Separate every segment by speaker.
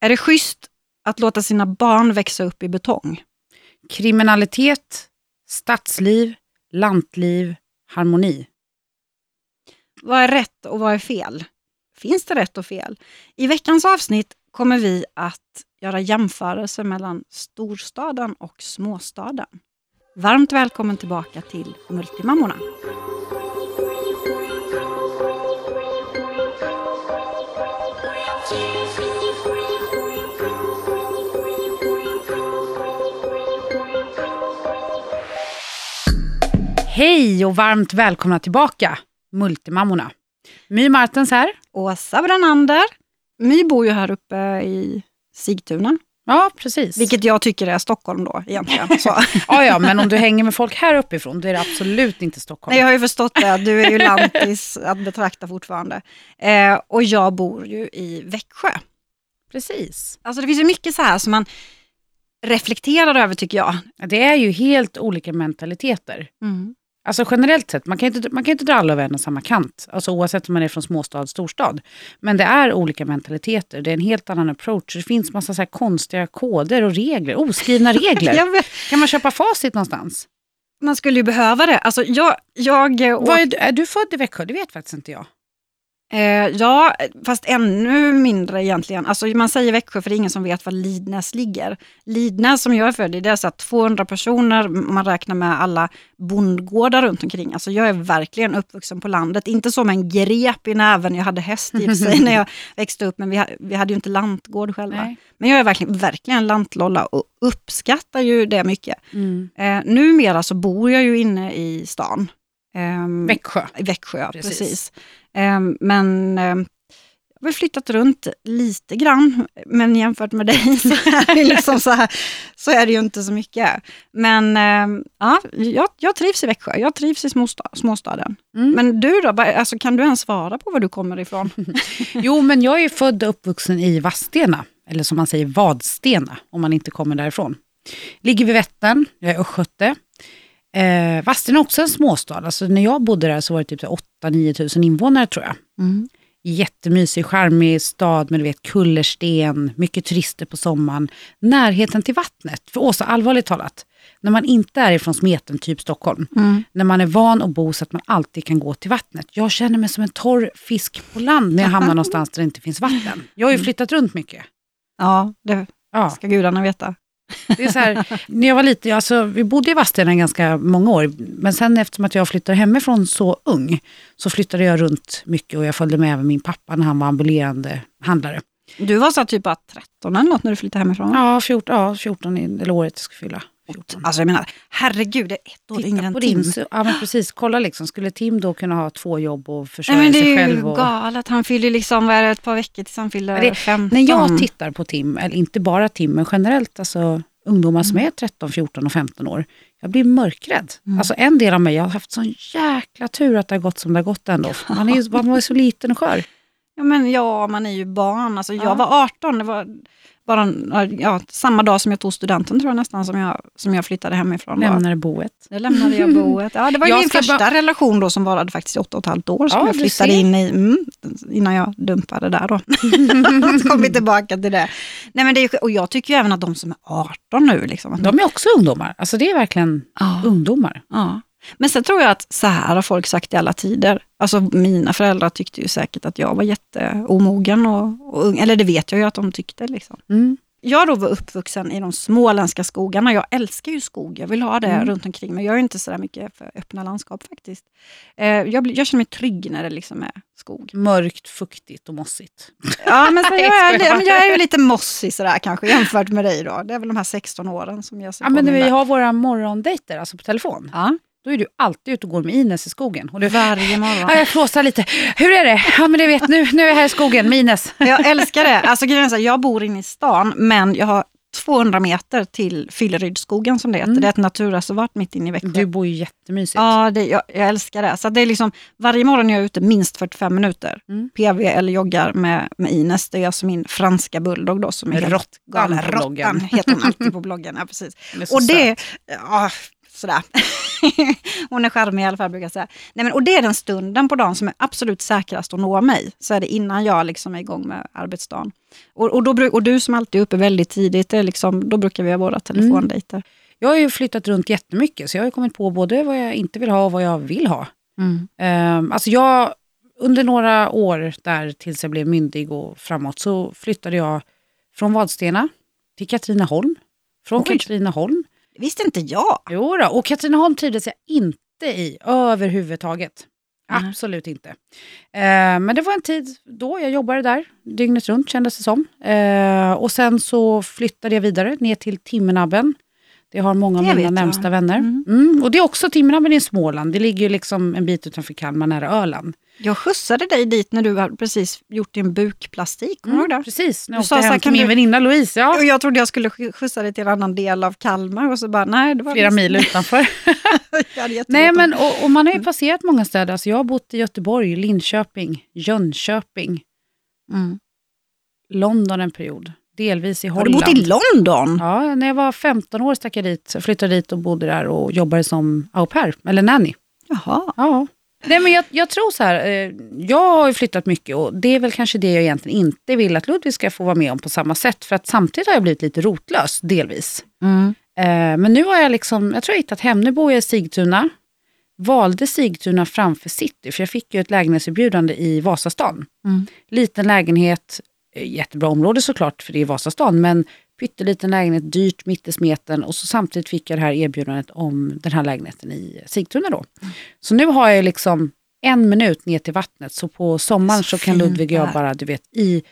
Speaker 1: Är det schysst att låta sina barn växa upp i betong?
Speaker 2: Kriminalitet, stadsliv, lantliv, harmoni.
Speaker 1: Vad är rätt och vad är fel? Finns det rätt och fel? I veckans avsnitt kommer vi att göra jämförelser mellan storstaden och småstaden. Varmt välkommen tillbaka till Multimammorna.
Speaker 2: Hej och varmt välkomna tillbaka, Multimammorna. My Martens här.
Speaker 1: Åsa Brannander. My bor ju här uppe i Sigtuna,
Speaker 2: Ja, precis.
Speaker 1: vilket jag tycker är Stockholm då egentligen. Så.
Speaker 2: Ja, ja, men om du hänger med folk här uppifrån, då är det absolut inte Stockholm.
Speaker 1: Nej, jag har ju förstått det, du är ju lantis att betrakta fortfarande. Eh, och jag bor ju i Växjö.
Speaker 2: Precis.
Speaker 1: Alltså det finns ju mycket så här som man reflekterar över tycker jag.
Speaker 2: Det är ju helt olika mentaliteter. Alltså generellt sett, man kan inte, man kan inte dra alla över en och samma kant. Alltså oavsett om man är från småstad, storstad. Men det är olika mentaliteter, det är en helt annan approach. Det finns massa så konstiga koder och regler, oskrivna regler. Kan man köpa facit någonstans?
Speaker 1: man skulle ju behöva det. Alltså jag, jag, eh,
Speaker 2: Vad är, du- är du född i Växjö? Det vet faktiskt inte jag.
Speaker 1: Eh, ja, fast ännu mindre egentligen. Alltså man säger Växjö för det är ingen som vet var Lidnäs ligger. Lidnäs som jag är född i, det är så att 200 personer, om man räknar med alla bondgårdar runt omkring. Alltså jag är verkligen uppvuxen på landet. Inte som en grep i näven, jag hade häst i sig när jag växte upp, men vi, vi hade ju inte lantgård själva.
Speaker 2: Nej.
Speaker 1: Men jag är verkligen, verkligen lantlolla och uppskattar ju det mycket.
Speaker 2: Mm.
Speaker 1: Eh, numera så bor jag ju inne i stan. Ehm,
Speaker 2: Växjö.
Speaker 1: Växjö,
Speaker 2: Precis.
Speaker 1: precis. Ehm, men ehm, jag har flyttat runt lite grann, men jämfört med dig så är det, liksom så här, så är det ju inte så mycket. Men ehm, ja, jag, jag trivs i Växjö, jag trivs i småsta, småstaden.
Speaker 2: Mm.
Speaker 1: Men du då, alltså, kan du ens svara på var du kommer ifrån?
Speaker 2: Jo, men jag är född och uppvuxen i Vadstena, eller som man säger Vadstena, om man inte kommer därifrån. Ligger vid Vättern, jag är östgöte. Eh, Vadstena är också en småstad, alltså när jag bodde där så var det typ 8-9 tusen invånare tror jag.
Speaker 1: Mm.
Speaker 2: Jättemysig, charmig stad med du vet, kullersten, mycket turister på sommaren. Närheten till vattnet. För Åsa, allvarligt talat, när man inte är ifrån smeten, typ Stockholm,
Speaker 1: Mm.
Speaker 2: när man är van att bo så att man alltid kan gå till vattnet. Jag känner mig som en torr fisk på land när jag hamnar någonstans där det inte finns vatten. Jag har ju flyttat runt mycket.
Speaker 1: Ja, det
Speaker 2: Ja,
Speaker 1: ska gudarna veta.
Speaker 2: Det är så här, när jag var liten, alltså, vi bodde i Vadstena ganska många år, men sen eftersom att jag flyttade hemifrån så ung, så flyttade jag runt mycket och jag följde med även min pappa när han var ambulerande handlare.
Speaker 1: Du var så typ bara 13 eller något när du flyttade hemifrån?
Speaker 2: Ja, 14, ja, 14 i- eller året jag ska fylla. 14.
Speaker 1: Alltså jag menar, herregud, är ett år yngre
Speaker 2: Titta
Speaker 1: än
Speaker 2: på
Speaker 1: Tim.
Speaker 2: din, ja men precis, kolla liksom, skulle Tim då kunna ha två jobb och försörja
Speaker 1: Nej, men det
Speaker 2: sig
Speaker 1: är ju
Speaker 2: själv? Och...
Speaker 1: galet. Han fyller liksom, vad är det, ett par veckor tills han fyller
Speaker 2: Ja, det-
Speaker 1: 15.
Speaker 2: När jag tittar på Tim, eller inte bara Tim, men generellt alltså ungdomar som är 13, 14 och 15 år. Jag blir mörkrädd. Alltså en del av mig, jag har haft sån jäkla tur att det har gått som det har gått ändå. Man, är ju, man ju så liten och skör.
Speaker 1: Ja, men ja, man är ju barn. Alltså,
Speaker 2: Ja.
Speaker 1: Jag var 18, det var bara ja, samma dag som jag tog studenten tror jag nästan som jag, som jag flyttade hemifrån. Då.
Speaker 2: Lämnade boet.
Speaker 1: Det lämnade jag boet. Ja, det var min första
Speaker 2: bara-
Speaker 1: relation då som varade faktiskt i åtta och ett halvt år som
Speaker 2: Ja,
Speaker 1: jag flyttade in i, mm, innan jag dumpade där då. Så kom vi tillbaka till det. Nej, men det är, och jag tycker ju även att de som är 18 nu, liksom, att
Speaker 2: De är också ungdomar. Alltså det är verkligen
Speaker 1: Ja.
Speaker 2: ungdomar.
Speaker 1: Ja. Men sen tror jag att så här har folk sagt i alla tider. Alltså mina föräldrar tyckte ju säkert att jag var jätteomogen och, och ung. Eller det vet jag ju att de tyckte. Liksom.
Speaker 2: Mm.
Speaker 1: Jag då var uppvuxen i de småländska skogarna. Jag älskar ju skog. Jag vill ha det
Speaker 2: Mm.
Speaker 1: runt omkring mig. Jag är inte så mycket för öppna landskap faktiskt. Eh, jag, jag känner mig trygg när det liksom är skog.
Speaker 2: Mörkt, fuktigt och mossigt.
Speaker 1: Ja, men, så jag, är, men jag är ju lite mossig sådär kanske jämfört med dig då. Det är väl de här 16 åren som jag ser
Speaker 2: Ja,
Speaker 1: på
Speaker 2: men vi har våra morgondejter, alltså på telefon,
Speaker 1: Ja,
Speaker 2: då är du alltid ute och går med Ines i skogen. Och du,
Speaker 1: varje morgon.
Speaker 2: ja, jag flåsar lite. Hur är det? Ja, men det vet, nu, nu är jag här i skogen med Ines.
Speaker 1: Jag älskar det. Alltså, grejen är jag bor inne i stan, men jag har 200 meter till Fyllerydsskogen som det heter.
Speaker 2: Mm.
Speaker 1: Det är ett naturreservat mitt inne i Växjö.
Speaker 2: Du bor ju jättemysigt.
Speaker 1: Ja, det, jag, jag älskar det. Så det är liksom, varje morgon är jag ute minst 45 minuter.
Speaker 2: Mm.
Speaker 1: PV eller joggar med, med Ines. Det är alltså min franska bulldog då som är
Speaker 2: Råttan.
Speaker 1: Råttan heter hon alltid på bloggen. Ja, precis. Och det, ja, sådär. hon är charmig i alla fall brukar jag säga. Nej, men, och det är den stunden på dagen som är absolut säkrast att nå mig. Så är det innan jag liksom är igång med arbetsdagen. Och, och, då, och du som alltid är uppe väldigt tidigt, det är liksom, då brukar vi ha våra telefondejter. Mm.
Speaker 2: Jag har ju flyttat runt jättemycket så jag har kommit på både vad jag inte vill ha och vad jag vill ha. Mm. Um, alltså jag, under några år där tills jag blev myndig och framåt så flyttade jag från Vadstena till Katrineholm. Från Oj. Katrineholm.
Speaker 1: Visste inte jag.
Speaker 2: Jo då, och Katrineholm trivdes jag inte i överhuvudtaget. Mm. Absolut inte. Eh, men det var en tid då jag jobbade där dygnet runt kändes det som. Eh, och sen så flyttade jag vidare ner till Timmernabben det har många av mina närmsta jag. vänner. Mm. Mm. Och det är också Timmernabben i Småland. Det ligger liksom en bit utanför Kalmar, nära Öland.
Speaker 1: Jag skjutsade dig dit när du precis gjort din bukplastik.
Speaker 2: Kommer mm, Precis, när jag åkte hem till min du... väninna Louise. Ja.
Speaker 1: Och jag trodde jag skulle skjutsa dig till en annan del av Kalmar och så bara nej. Det var
Speaker 2: Flera mil utanför. nej men och, och, man har ju passerat många städer. Alltså jag har bott i Göteborg, Linköping, Jönköping. Mm. London en period delvis i Holland.
Speaker 1: Har du bott i London?
Speaker 2: Ja, när jag var 15 år stack jag dit, flyttade dit och bodde där och jobbade som au pair, eller nanny.
Speaker 1: Jaha.
Speaker 2: Ja. Nej, men jag, jag, tror så här, eh, jag har ju flyttat mycket och det är väl kanske det jag egentligen inte vill att Ludvig ska få vara med om på samma sätt. För att samtidigt har jag blivit lite rotlös, delvis. Mm. Eh, men nu har jag liksom, jag tror jag hittat hem. Nu bor jag i Sigtuna. Valde Sigtuna framför city, för jag fick ju ett lägenhetserbjudande i Vasastan. Mm. Liten lägenhet, jättebra område såklart, för det är Vasastan, men pytteliten lägenhet, dyrt mitt i smeten och så samtidigt fick jag det här erbjudandet om den här lägenheten i Sigtuna då. Mm. Så nu har jag liksom en minut ner till vattnet, så på sommaren så, så kan Ludvig och jag bara, du vet, i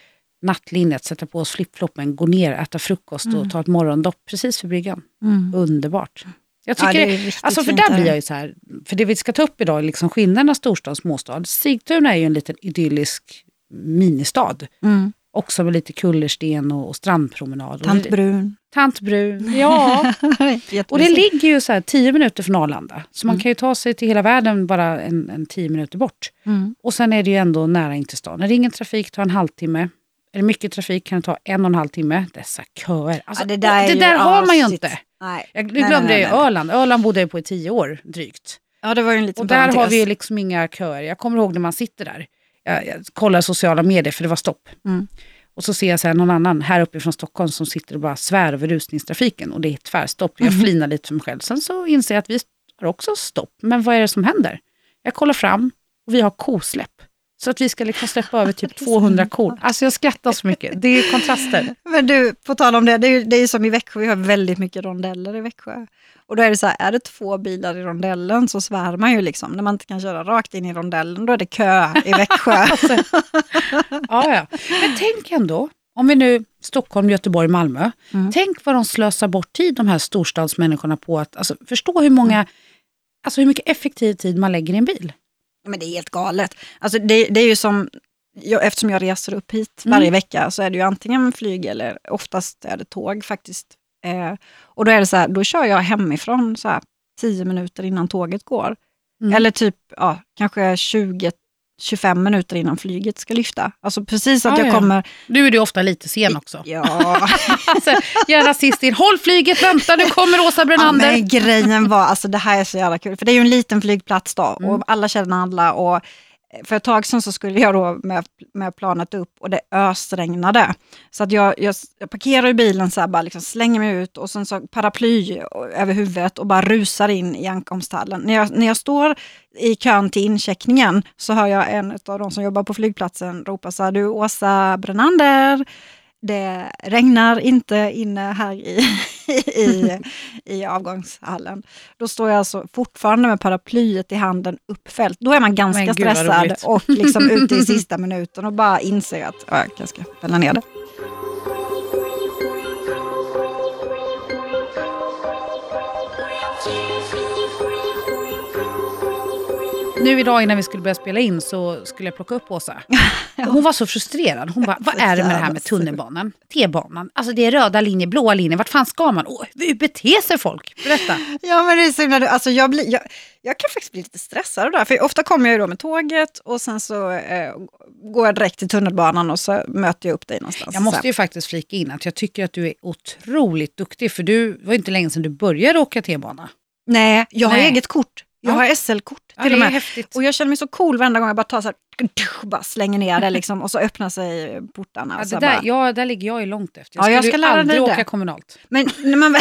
Speaker 2: nattlinnet sätta på oss flipfloppen, gå ner, äta frukost mm. och ta ett morgondopp precis för bryggan. Mm. Underbart. Jag tycker, ja, det alltså för där blir jag ju så här, för det vi ska ta upp idag är liksom skillnaden storstad och småstad. Sigtuna är ju en liten idyllisk ministad. Mm. Också med lite kullersten och, och strandpromenad.
Speaker 1: Tant Brun.
Speaker 2: Tant Brun, ja. och det ligger ju så här tio minuter från Arlanda. Så man mm. kan ju ta sig till hela världen bara en, en tio minuter bort. Mm. Och sen är det ju ändå nära in till stan. När det är ingen trafik tar en halvtimme. Är det mycket trafik kan det ta en och en halv timme. Dessa köer. Alltså, ja, det där, det där har man ju inte. Nej. Jag glömde nej, nej, nej. Öland. Öland bodde jag på i tio år drygt.
Speaker 1: Ja, det var ju en liten
Speaker 2: Och där har vi liksom inga köer. Jag kommer ihåg när man sitter där jag, jag kollar sociala medier för det var stopp. Mm. Och så ser jag så någon annan här uppe från Stockholm som sitter och bara svär över rusningstrafiken och det är tvärstopp. Jag mm. flinar lite för mig själv. Sen så inser jag att vi har också stopp. Men vad är det som händer? Jag kollar fram och vi har kosläpp. Så att vi ska liksom släppa över typ 200 kor. Alltså jag skrattar så mycket. Det är kontraster.
Speaker 1: Men du, på tal om det, det är, det är som i Växjö, vi har väldigt mycket rondeller i Växjö. Och då är det så här, är det två bilar i rondellen så svär man ju liksom. När man inte kan köra rakt in i rondellen, då är det kö i Växjö.
Speaker 2: alltså, ja, ja. Men tänk ändå, om vi nu, Stockholm, Göteborg, Malmö. Mm. Tänk vad de slösar bort tid, de här storstadsmänniskorna, på att alltså, förstå hur många, mm. alltså hur mycket effektiv tid man lägger i en bil.
Speaker 1: Men det är helt galet. Alltså det, det är ju som, jag, eftersom jag reser upp hit mm. varje vecka så är det ju antingen flyg eller oftast är det tåg faktiskt. Eh, och då är det så här, då kör jag hemifrån så här, tio minuter innan tåget går. Mm. Eller typ ja, kanske 20 25 minuter innan flyget ska lyfta. Alltså precis att ah, jag kommer...
Speaker 2: Nu är du ofta lite sen också.
Speaker 1: Ja.
Speaker 2: alltså, gärna sist in. Håll flyget, vänta nu kommer Åsa Brenander. Ja,
Speaker 1: men grejen var, alltså det här är så jävla kul, för det är ju en liten flygplats då mm. och alla känner alla och för ett tag sedan så skulle jag då med, med planet upp och det ösregnade. Så att jag, jag, jag parkerar bilen, så här, bara liksom slänger mig ut och sen så paraply över huvudet och bara rusar in i ankomsthallen. När jag, när jag står i kön till incheckningen så hör jag en av de som jobbar på flygplatsen ropa så här, du Åsa Brenander, det regnar inte inne här i, i, i avgångshallen. Då står jag alltså fortfarande med paraplyet i handen uppfällt. Då är man ganska stressad och liksom ute i sista minuten och bara inser att jag ska fälla ner det.
Speaker 2: Nu idag innan vi skulle börja spela in så skulle jag plocka upp Åsa. Hon var så frustrerad. Hon bara, vad är det med det här med tunnelbanan? T-banan? Alltså det är röda linjer, blåa linjer. Vart fan ska man? Oh, hur beter sig folk? Berätta.
Speaker 1: Ja men det är så himla, alltså jag, blir, jag, jag kan faktiskt bli lite stressad av det här. För ofta kommer jag ju då med tåget och sen så eh, går jag direkt till tunnelbanan och så möter jag upp dig någonstans.
Speaker 2: Jag måste ju faktiskt flika in att jag tycker att du är otroligt duktig. För du var inte länge sedan du började åka T-bana.
Speaker 1: Nej, jag har
Speaker 2: Nej.
Speaker 1: eget kort. Jag
Speaker 2: Ja.
Speaker 1: har SL-kort
Speaker 2: Ja,
Speaker 1: till
Speaker 2: det
Speaker 1: och med.
Speaker 2: häftigt.
Speaker 1: Och jag känner mig så cool varenda gång jag bara tar så här, bara slänger ner det liksom, och så öppnar sig portarna.
Speaker 2: Ja, det där,
Speaker 1: bara,
Speaker 2: ja, där ligger jag ju långt efter. Jag
Speaker 1: Ja, jag ska lära
Speaker 2: aldrig åka
Speaker 1: det.
Speaker 2: kommunalt.
Speaker 1: Men när man.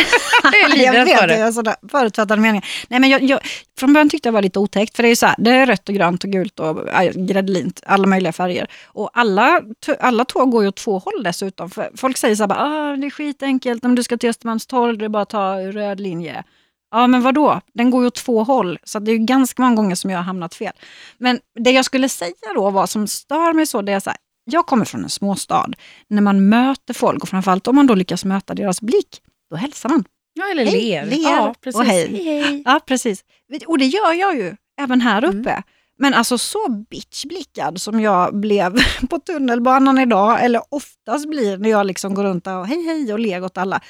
Speaker 2: Jag
Speaker 1: vet
Speaker 2: för det.
Speaker 1: Jag har sådana förutfattade meningar. Nej, men jag, jag, från början tyckte jag det var lite otäckt, för det är så här, det är rött och grönt och gult och äh, gräddlint, alla möjliga färger. Och alla, alla tåg går ju åt två håll dessutom. För folk säger så här, bara, ah, det är skitenkelt, om du ska till Östermalmstorg, det är bara att ta röd linje. Ja, men vad då? Den går ju åt två håll, så det är ju ganska många gånger som jag har hamnat fel. Men det jag skulle säga då, vad som stör mig så, det är så här, jag kommer från en småstad. När man möter folk, och framförallt om man då lyckas möta deras blick, då hälsar man.
Speaker 2: Ja, eller
Speaker 1: Hej,
Speaker 2: ler.
Speaker 1: ler
Speaker 2: ja,
Speaker 1: och
Speaker 2: precis.
Speaker 1: hej.
Speaker 2: hej, hej.
Speaker 1: Ja, precis. Och det gör jag ju, även här
Speaker 2: Mm.
Speaker 1: uppe. Men alltså så bitchblickad som jag blev på tunnelbanan idag, eller oftast blir när jag liksom går runt och hej hej och ler åt alla.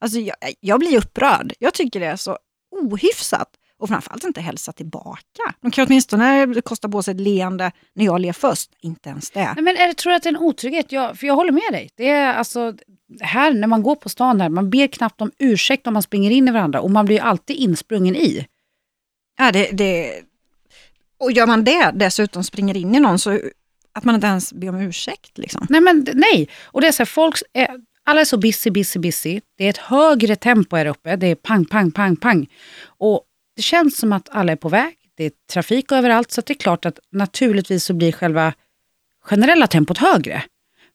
Speaker 1: Alltså jag, jag blir upprörd. Jag tycker det är så ohyfsat. Och framförallt inte hälsa tillbaka. De kan åtminstone kosta på sig ett leende när jag ler först. Inte ens det.
Speaker 2: Nej, men är det, tror du att det är en otrygghet? Jag, för jag håller med dig. Det är alltså, här när man går på stan här, man ber knappt om ursäkt om man springer in i varandra och man blir ju alltid insprungen i.
Speaker 1: Ja, det, det, och gör man det dessutom, springer in i någon, så att man inte ens ber om ursäkt. Liksom.
Speaker 2: Nej, men nej. Och det är så här, folk är, alla är så busy, busy, busy. Det är ett högre tempo här uppe. Det är pang, pang, pang, pang. Och det känns som att alla är på väg. Det är trafik överallt, så att det är klart att naturligtvis så blir själva generella tempot högre.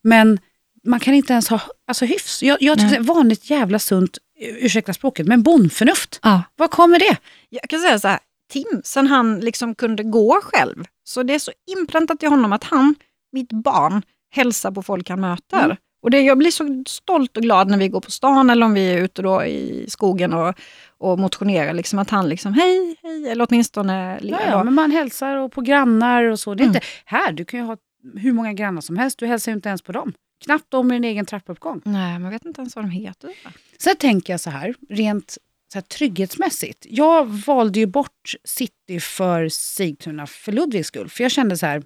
Speaker 2: Men man kan inte ens ha alltså, hyfs. Jag, jag tycker
Speaker 1: Nej.
Speaker 2: det är vanligt jävla sunt, ursäkta språket, men bondförnuft.
Speaker 1: Ja.
Speaker 2: Var kommer det?
Speaker 1: Jag kan säga så här, Tim, sen han liksom kunde gå själv, så det är så inpräntat i honom att han, mitt barn, hälsar på folk han möter.
Speaker 2: Mm.
Speaker 1: Och det, jag blir så stolt och glad när vi går på stan eller om vi är ute då i skogen och, och motionerar. Liksom, att han liksom, hej, hej, eller åtminstone ler.
Speaker 2: Ja, ja, men man hälsar och på grannar och så. Det är
Speaker 1: Mm.
Speaker 2: inte, här, du kan ju ha hur många grannar som helst, du hälsar ju inte ens på dem. Knappt om i din egen trappuppgång.
Speaker 1: Nej, man vet inte ens vad de heter.
Speaker 2: Sen tänker jag så här, rent så här, trygghetsmässigt. Jag valde ju bort city för Sigtuna för Ludvigs skull. För jag kände så här,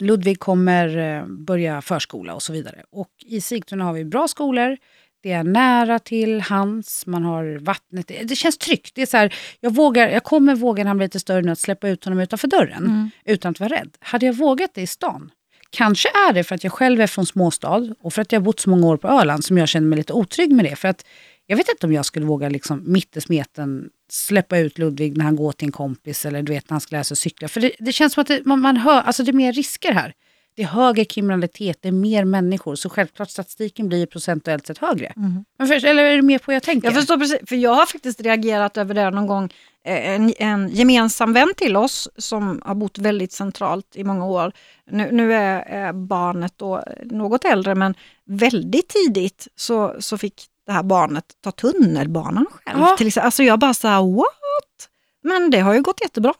Speaker 2: Ludvig kommer eh, börja förskola och så vidare. Och i Sigtuna har vi bra skolor. Det är nära till hans, man har vattnet. Det känns tryggt. Det är så här, jag, vågar, jag kommer våga när han blir lite större nu att släppa ut honom utanför dörren
Speaker 1: Mm.
Speaker 2: utan att vara rädd. Hade jag vågat det i stan, kanske är det för att jag själv är från småstad och för att jag har bott så många år på Öland som jag känner mig lite otrygg med det. För att jag vet inte om jag skulle våga liksom, mitt i smeten släppa ut Ludvig när han går till en kompis eller du vet när han ska lära sig cykla. För det, det känns som att det, man, man hör, alltså det är mer risker här. Det är högre kriminalitet, det är mer människor. Så självklart statistiken blir procentuellt sett högre. Men för, eller är du med på vad jag tänker?
Speaker 1: Jag förstår precis, för jag har faktiskt reagerat över det någon gång. Eh, En, en gemensam vän till oss som har bott väldigt centralt i många år. Nu, nu är barnet då något äldre men väldigt tidigt så, så fick det här barnet ta tunnelbanan själv.
Speaker 2: Ja.
Speaker 1: Till exempel. Alltså jag bara så här, what? Men det har ju gått jättebra.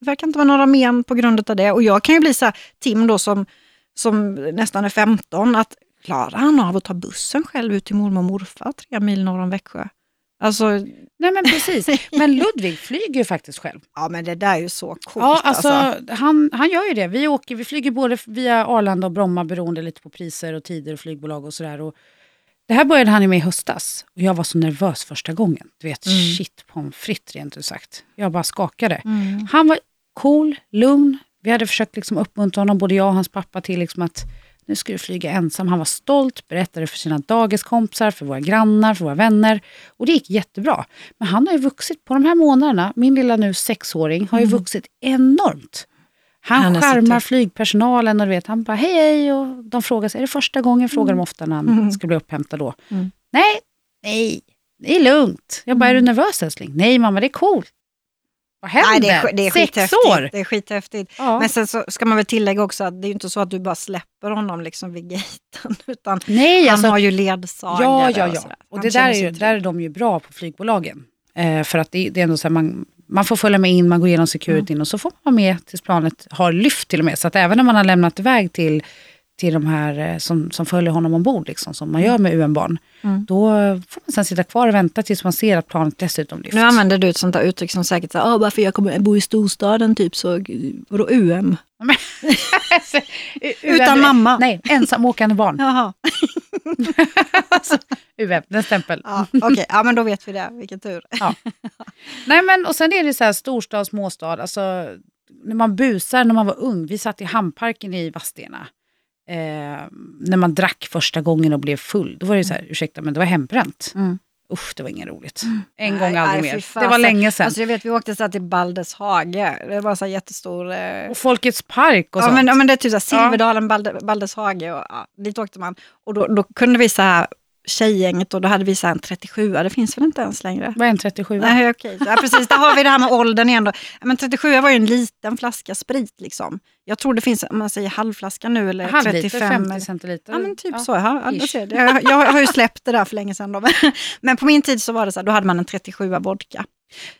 Speaker 1: Det verkar inte vara några men på grund av det. Och jag kan ju bli så här, Tim då som, som nästan är 15, att klarar han av att ta bussen själv ut till mormor och morfar tre mil norr om Växjö? Alltså,
Speaker 2: Nej men precis. Men Ludvig flyger ju faktiskt själv.
Speaker 1: ja men det där är ju så coolt.
Speaker 2: Ja, alltså, Han, han gör ju det. Vi, åker, vi flyger både via Arlanda och Bromma beroende lite på priser och tider och flygbolag och sådär. Och Det här började han ju med i höstas och jag var så nervös första gången. Du vet,
Speaker 1: Mm.
Speaker 2: shit pommes frites rent ut sagt. Jag bara skakade.
Speaker 1: Mm.
Speaker 2: Han var cool, lugn. Vi hade försökt liksom uppmuntra honom, både jag och hans pappa, till liksom att nu ska du flyga ensam. Han var stolt, berättade för sina dagiskompisar, för våra grannar, för våra vänner. Och det gick jättebra. Men han har ju vuxit på de här månaderna. Min lilla nu sexåring har ju vuxit enormt. Han,
Speaker 1: Han tuff.
Speaker 2: flygpersonalen och du vet, han bara hej hej och de frågar sig, är det första gången? Frågar de ofta när han
Speaker 1: Mm.
Speaker 2: ska bli upphämtad då.
Speaker 1: Mm.
Speaker 2: Nej, nej, det är lugnt. Jag bara, är du nervös älskling? Nej mamma, det är coolt. Vad händer?
Speaker 1: Nej, det är, det är
Speaker 2: Sex år!
Speaker 1: Det är skithäftigt.
Speaker 2: Ja.
Speaker 1: Men sen så ska man väl tillägga också att det är ju inte så att du bara släpper honom liksom vid gaten. Utan
Speaker 2: Nej,
Speaker 1: han
Speaker 2: alltså,
Speaker 1: har ju ledsagare
Speaker 2: ja, ja,
Speaker 1: och
Speaker 2: ja. Och
Speaker 1: Han
Speaker 2: det där är, ju, där är de ju bra på flygbolagen. Eh, för att det, det är ändå så här, man, man får följa med in, man går igenom securityn och så får man vara med tills planet har lyft till och med. Så att även när man har lämnat iväg till, till de här eh, som, som följer honom ombord, liksom, som man gör med UN-barn,
Speaker 1: Mm.
Speaker 2: då får man sen sitta kvar och vänta tills man ser att planet dessutom lyft.
Speaker 1: Nu använder du ett sånt där uttryck som säkert säger, ah, bara för jag kommer bo i storstaden typ så, vadå UM? Utan mamma.
Speaker 2: Nej, ensamåkande barn.
Speaker 1: Jaha.
Speaker 2: UF, en stämpel.
Speaker 1: Ja, Okej, okay. ja, men då vet vi det. Vilken tur.
Speaker 2: Ja. Nej, men och sen är det så här storstad, småstad. Alltså, när man busar när man var ung. Vi satt i hamnparken i Vadstena. Eh, när man drack första gången och blev full. Då var det så här, ursäkta men det var hembränt. Mm. Usch, det var inget roligt. En gång, aldrig mer. Det var länge sedan.
Speaker 1: Alltså, jag vet, vi åkte så till Baldes hage. Det var så jättestor... Eh...
Speaker 2: Och Folkets park och
Speaker 1: ja,
Speaker 2: sånt.
Speaker 1: Men, ja, men det är typ så Silverdalen, ja. Balde, Baldes hage. Och, ja, dit åkte man. Och då, då kunde vi så här tjejgänget och då hade vi så en 37 det finns väl inte ens längre?
Speaker 2: Vad är en 37
Speaker 1: Nej, okej. Ja, precis, där har vi det här med åldern igen. Då. Men 37 var ju en liten flaska sprit. Liksom. Jag tror det finns, om man säger halvflaska nu eller Halvliter, 35.
Speaker 2: 50 centiliter.
Speaker 1: Ja, men typ ja. så. Ja, jag, jag, jag har ju släppt det där för länge sedan. Då. Men på min tid så var det så här, då hade man en 37 vodka.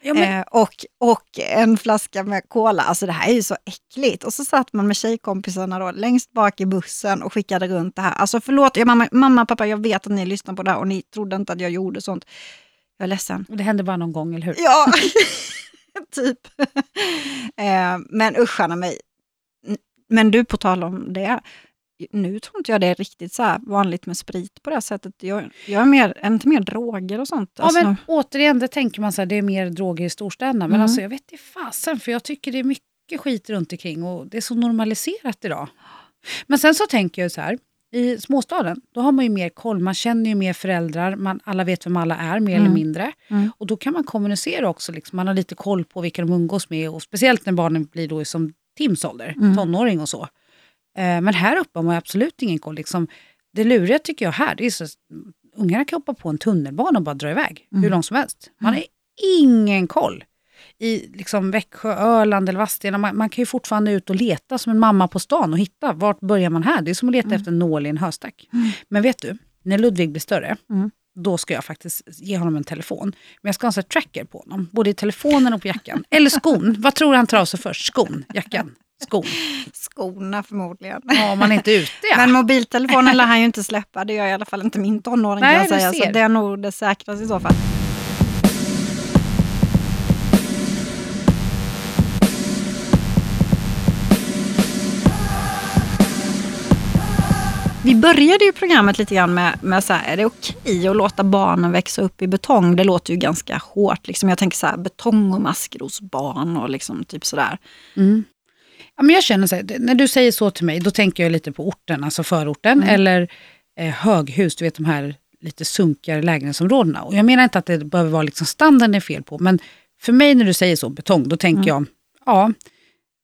Speaker 1: Ja, men... eh, och, och en flaska med cola. Alltså det här är ju så äckligt. Och så satt man med tjejkompisarna då, längst bak i bussen och skickade runt det här. Alltså förlåt, jag, mamma, mamma, pappa, jag vet att ni lyssnar på det här och ni trodde inte att jag gjorde sånt. Jag är ledsen.
Speaker 2: Det hände bara någon gång, eller hur?
Speaker 1: Ja, typ. eh, men usch mig. Men du, på tal om det nu tror inte jag det är riktigt så vanligt med sprit på det sättet. Jag, jag är, mer, är inte mer droger och sånt.
Speaker 2: Ja, alltså. men återigen, det tänker man så här, det är mer droger i storstäderna. Men mm. alltså, jag vet inte fasen, för jag tycker det är mycket skit runt omkring och det är så normaliserat idag. Men sen så tänker jag så här, i småstaden, då har man ju mer koll. Man känner ju mer föräldrar, man, alla vet vem alla är mer mm. eller mindre. Mm. Och då kan man kommunicera också. Liksom. Man har lite koll på vilka de umgås med. Och speciellt när barnen blir då som Tims ålder, mm. tonåring och så. Eh, men här uppe har man absolut ingen koll. Liksom, det luriga tycker jag här, det är så ungarna kan hoppa på en tunnelbana och bara dra iväg mm. hur långt som helst. Man har ingen koll. I liksom Växjö, Öland eller Vadstena, man, man, kan ju fortfarande ut och leta som en mamma på stan och hitta, vart börjar man här? Det är som att leta mm. efter en nål i en höstack. Mm. Men vet du, när Ludvig blir större, mm. Då ska jag faktiskt ge honom en telefon. Men jag ska ha en tracker på honom, både i telefonen och på jackan. Eller skon. Vad tror du han tar av sig först? Skon, jackan. Skon.
Speaker 1: Skorna förmodligen.
Speaker 2: Ja, man är inte ute ja.
Speaker 1: Men mobiltelefonen lär han ju inte släppa. Det gör i alla fall inte min tonåring Nej, kan jag säga. Så det är nog det säkraste i så fall. Vi började ju programmet lite grann med, med så här, är det okej att låta barnen växa upp i betong? Det låter ju ganska hårt. Liksom. Jag tänker så här, betong och maskrosbarn och liksom typ sådär.
Speaker 2: Mm. Ja, men jag känner så här, när du säger så till mig, då tänker jag lite på orten, alltså förorten. Mm. Eller eh, höghus, du vet de här lite sunkigare lägenhetsområdena. Och jag menar inte att det behöver vara liksom standarden är fel på, men för mig när du säger så, betong, då tänker mm. jag, ja,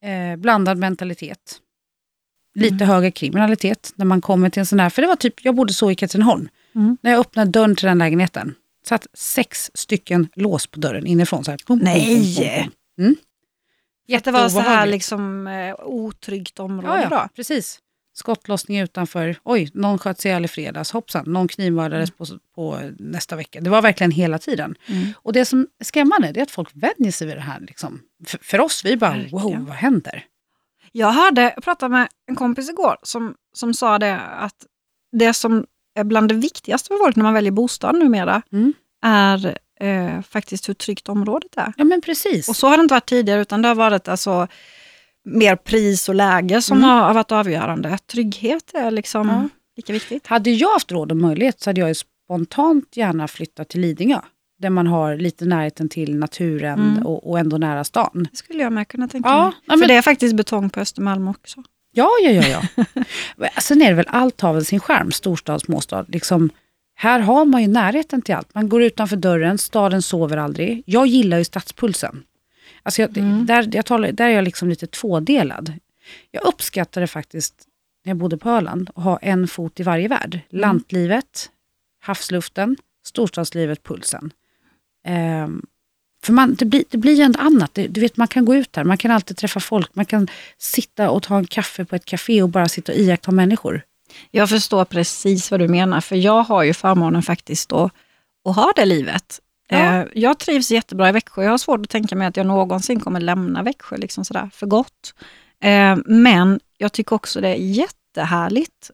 Speaker 2: eh, blandad mentalitet. Lite mm. högre kriminalitet när man kommer till en sån här, för det var typ, jag bodde så i Katrineholm. Mm. När jag öppnade dörren till den lägenheten, satt sex stycken lås på dörren inifrån. Så här,
Speaker 1: pum, Nej! Pum, pum, mm. Det var så här liksom, eh, otryggt område ja, ja,
Speaker 2: precis. Skottlossning utanför. Oj, någon sköt sig ihjäl i fredags. Hoppsan, någon knivmördades mm. på, på, nästa vecka. Det var verkligen hela tiden. Mm. Och det som är skrämmande är att folk vänjer sig vid det här. Liksom. För, för oss, vi bara, verkligen. wow, vad händer?
Speaker 1: Jag hörde, jag pratade med en kompis igår som, som sa det att det som är bland det viktigaste för folk när man väljer bostad numera mm. är eh, faktiskt hur tryggt området är.
Speaker 2: Ja men precis.
Speaker 1: Och så har det inte varit tidigare utan det har varit alltså mer pris och läge som mm. har varit avgörande. Trygghet är liksom ja. lika viktigt.
Speaker 2: Hade jag haft råd och möjlighet så hade jag spontant gärna flyttat till Lidingö. Där man har lite närheten till naturen mm. och, och, ändå nära stan.
Speaker 1: Det skulle jag med kunna tänka ja, mig. Ja, men... För det är faktiskt betong på Östermalm också.
Speaker 2: Ja, ja, ja. ja. Sen är det väl allt har väl sin skärm, storstad, småstad. Liksom, här har man ju närheten till allt. Man går utanför dörren, staden sover aldrig. Jag gillar ju stadspulsen. Alltså jag, mm. där, jag talar, där är jag liksom lite tvådelad. Jag uppskattade faktiskt, när jag bodde på Öland, att ha en fot i varje värld. Mm. Lantlivet, havsluften, storstadslivet, pulsen. Um, för man, det, blir, det blir ju ändå annat. Det, du vet, man kan gå ut där, man kan alltid träffa folk. Man kan sitta och ta en kaffe på ett café och bara sitta och iaktta människor.
Speaker 1: Jag förstår precis vad du menar, för jag har ju förmånen faktiskt att, att ha det livet. Ja. Eh, jag trivs jättebra i Växjö. Jag har svårt att tänka mig att jag någonsin kommer lämna Växjö liksom sådär, för gott. Eh, men jag tycker också det är jättehärligt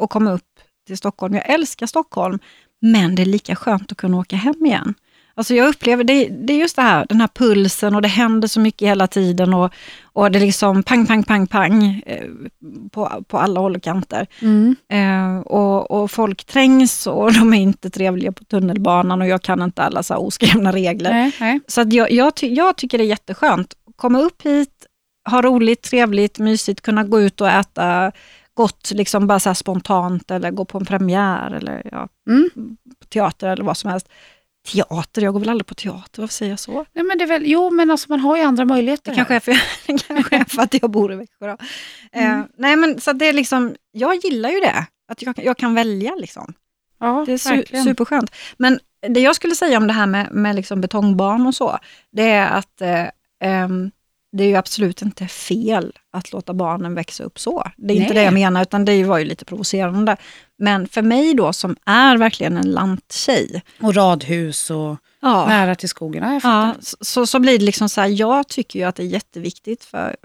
Speaker 1: att komma upp till Stockholm. Jag älskar Stockholm, men det är lika skönt att kunna åka hem igen. Alltså jag upplever, det, det är just det här, den här pulsen och det händer så mycket hela tiden och, och det är liksom pang, pang, pang, pang eh, på, på alla håll och kanter.
Speaker 2: Mm.
Speaker 1: Eh, och, och folk trängs och de är inte trevliga på tunnelbanan och jag kan inte alla så oskrivna regler.
Speaker 2: Nej, nej.
Speaker 1: Så att jag, jag, ty, jag tycker det är jätteskönt. Komma upp hit, ha roligt, trevligt, mysigt, kunna gå ut och äta gott, liksom bara så spontant eller gå på en premiär eller ja,
Speaker 2: Mm.
Speaker 1: på teater eller vad som helst. Teater, jag går väl aldrig på teater, varför säger jag så?
Speaker 2: Nej, men det är väl, jo, men alltså, man har ju andra möjligheter.
Speaker 1: Det kanske är för, kanske är för att jag bor i Växjö. Då.
Speaker 2: Mm.
Speaker 1: Eh, nej men så det är liksom, jag gillar ju det, att jag, kan- jag kan välja liksom.
Speaker 2: ja,
Speaker 1: Det är su
Speaker 2: verkligen.
Speaker 1: superskönt. Men det jag skulle säga om det här med, med liksom betongbarn och så, det är att eh, ehm, det är ju absolut inte fel att låta barnen växa upp så. Det är inte
Speaker 2: Nej.
Speaker 1: det jag menar, utan det var ju lite provocerande. Men för mig då, som är verkligen en lanttjej,
Speaker 2: Och radhus och
Speaker 1: ja,
Speaker 2: nära till skogen. Ja,
Speaker 1: ja, så, så blir det liksom så här, jag tycker ju att det är jätteviktigt för,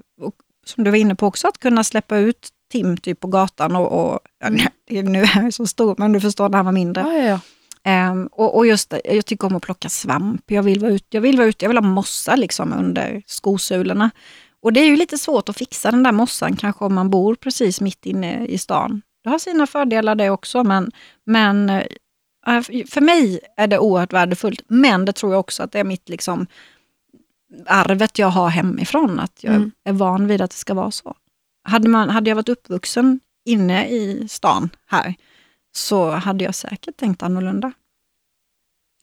Speaker 1: som du var inne på också, att kunna släppa ut Tim typ på gatan och, och ja, nu- är jag så stor, men du förstår när han var mindre.
Speaker 2: Ja.
Speaker 1: Ehm, och, och just det, jag tycker om att plocka svamp. Jag vill vara ute, jag vill vara ute, jag vill ha mossa liksom under skosulorna. Och det är ju lite svårt att fixa den där mossan kanske om man bor precis mitt inne i stan. Det har sina fördelar det också, men, men eh, för mig är det oerhört värdefullt. Men det tror jag också att det är mitt liksom arvet jag har hemifrån, att jag
Speaker 2: Mm.
Speaker 1: är van vid att det ska vara så. Hade, man, hade jag varit uppvuxen inne i stan här, så hade jag säkert tänkt annorlunda.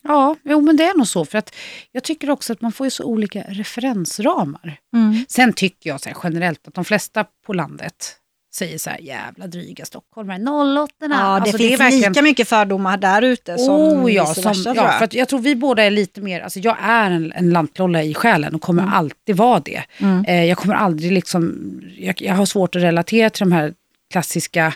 Speaker 2: ja, jo men det är nog så. För att jag tycker också att man får ju så olika referensramar.
Speaker 1: Mm.
Speaker 2: Sen tycker jag så generellt att de flesta på landet säger så här, jävla dryga stockholmare, 08
Speaker 1: Ja, det
Speaker 2: alltså,
Speaker 1: finns lika mycket fördomar där ute som
Speaker 2: Oh, ja, som,
Speaker 1: versa, tror
Speaker 2: ja,
Speaker 1: jag.
Speaker 2: för jag tror vi båda är lite mer, alltså jag är en, en lantlolla i själen och kommer
Speaker 1: Mm.
Speaker 2: alltid vara det.
Speaker 1: Mm.
Speaker 2: Eh, jag kommer aldrig liksom, jag, jag har svårt att relatera till de här klassiska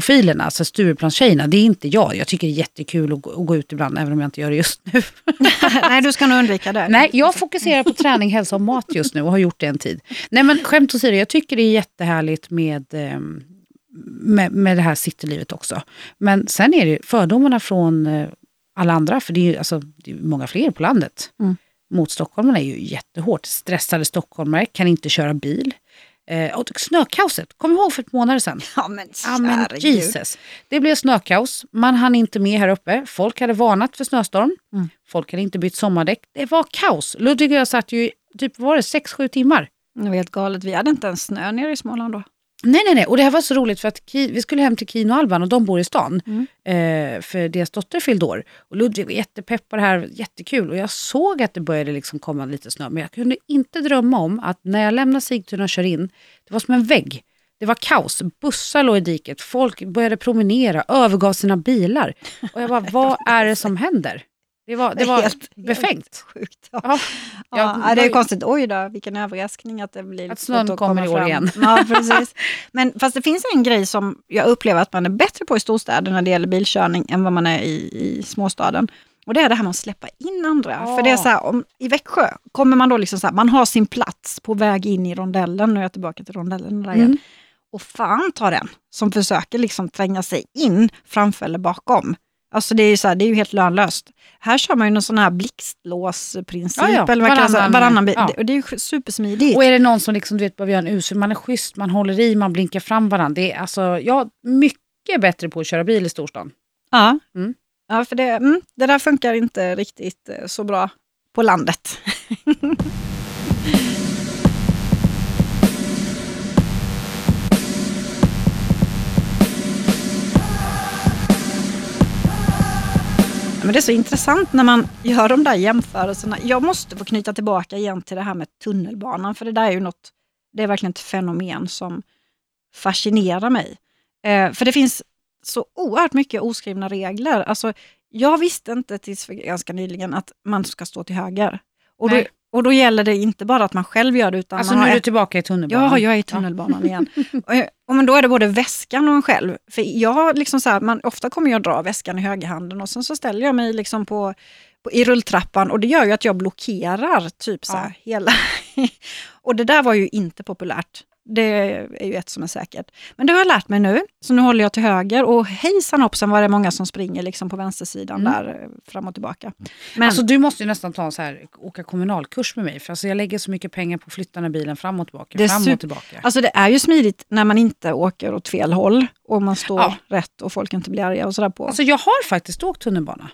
Speaker 2: Stureplansprofilerna, alltså Stureplanstjejerna. Det är inte jag. Jag tycker det är jättekul att, gå- att gå ut ibland, även om jag inte gör det just nu.
Speaker 1: Nej, du ska nog undvika det.
Speaker 2: Nej, jag fokuserar på träning, hälsa och mat just nu och har gjort det en tid. Nej men skämt åsido, jag tycker det är jättehärligt med, ehm, med, med det här citylivet också. Men sen är det fördomarna från eh, alla andra, för det är ju alltså, det är många fler på landet.
Speaker 1: Mm.
Speaker 2: Mot stockholmarna är ju jättehårt. Stressade stockholmare kan inte köra bil. Eh, och snökaoset, kom ihåg för ett månader sedan.
Speaker 1: Ja, men,
Speaker 2: Ja, men. Jesus. Det blev snökaos. Man hann inte med här uppe. Folk hade varnat för snöstorm.
Speaker 1: Mm.
Speaker 2: Folk hade inte bytt sommardäck. Det var kaos. Ludvig och jag satt ju typ, vad var det, 6-7 timmar.
Speaker 1: Det var helt galet. Vi hade inte ens snö nere i Småland då.
Speaker 2: Nej, nej, nej. Och det här var så roligt för att Ki- vi skulle hem till Kino och Alban och de bor i stan.
Speaker 1: Mm.
Speaker 2: Eh, för deras dotter fyllde år. Och Ludvig var jättepepp på det här, jättekul. Och jag såg att det började liksom komma lite snö. Men jag kunde inte drömma om att när jag lämnade Sigtuna och kör in, det var som en vägg. Det var kaos, bussar låg i diket, folk började promenera, övergav sina bilar. Och jag bara, vad är det som händer? Det var, det var
Speaker 1: Helt-
Speaker 2: befängt.
Speaker 1: Helt sjukt. Ja.
Speaker 2: Ja,
Speaker 1: Ja, det är konstigt. Oj då, vilken överraskning att det blir
Speaker 2: Att snön
Speaker 1: att
Speaker 2: kommer i år
Speaker 1: fram.
Speaker 2: igen.
Speaker 1: Ja, precis. Men fast det finns en grej som jag upplever att man är bättre på i storstäder när det gäller bilkörning än vad man är i, i småstaden. Och det är det här med att släppa in andra.
Speaker 2: Ja.
Speaker 1: För det är så här, om, i Växjö kommer man då liksom så här, man har sin plats på väg in i rondellen, nu är jag tillbaka till rondellen där igen.
Speaker 2: Mm.
Speaker 1: Och fan ta den som försöker liksom tränga sig in framför eller bakom. Alltså det är ju, så här, det är ju helt lönlöst. Här kör man ju någon sån här blixtlåsprincip.
Speaker 2: Ja, ja.
Speaker 1: Eller?
Speaker 2: Varannan-
Speaker 1: varannan bil.
Speaker 2: ja.
Speaker 1: Det, och det är ju supersmidigt.
Speaker 2: Och är det någon som liksom, du vet, behöver göra en usel, man är schysst, man håller i, man blinkar fram varandra. Det är alltså, jag är mycket bättre på att köra bil i storstan.
Speaker 1: Ja,
Speaker 2: Mm.
Speaker 1: ja för det, mm, det där funkar inte riktigt eh, så bra på landet. Men det är så intressant när man gör de där jämförelserna. Jag måste få knyta tillbaka igen till det här med tunnelbanan, för det där är ju något, det är verkligen ett fenomen som fascinerar mig. Eh, för det finns så oerhört mycket oskrivna regler. Alltså, jag visste inte tills för ganska nyligen att man ska stå till höger. Och då, och då gäller det inte bara att man själv gör det, utan
Speaker 2: Alltså
Speaker 1: man
Speaker 2: nu är du
Speaker 1: ett-
Speaker 2: tillbaka i tunnelbanan.
Speaker 1: Ja, jag är i tunnelbanan igen. Och, men då är det både väskan och en själv. För jag liksom så här, man, ofta kommer jag dra väskan i högerhanden och sen så ställer jag mig liksom på, på, i rulltrappan och det gör ju att jag blockerar typ så här hela... och det där var ju inte populärt Det är ju ett som är säkert. Men det har jag lärt mig nu, så nu håller jag till höger och hejsan hoppsan var det många som springer liksom på vänstersidan mm. där eh, fram och tillbaka.
Speaker 2: Men, alltså du måste ju nästan ta en så här, åka kommunalkurs med mig, för alltså jag lägger så mycket pengar på att flytta den här bilen fram och tillbaka.
Speaker 1: Det
Speaker 2: fram och tillbaka.
Speaker 1: Alltså det är ju smidigt när man inte åker åt fel håll och man står ja. rätt och folk inte blir arga och sådär på.
Speaker 2: Alltså jag har faktiskt åkt tunnelbana.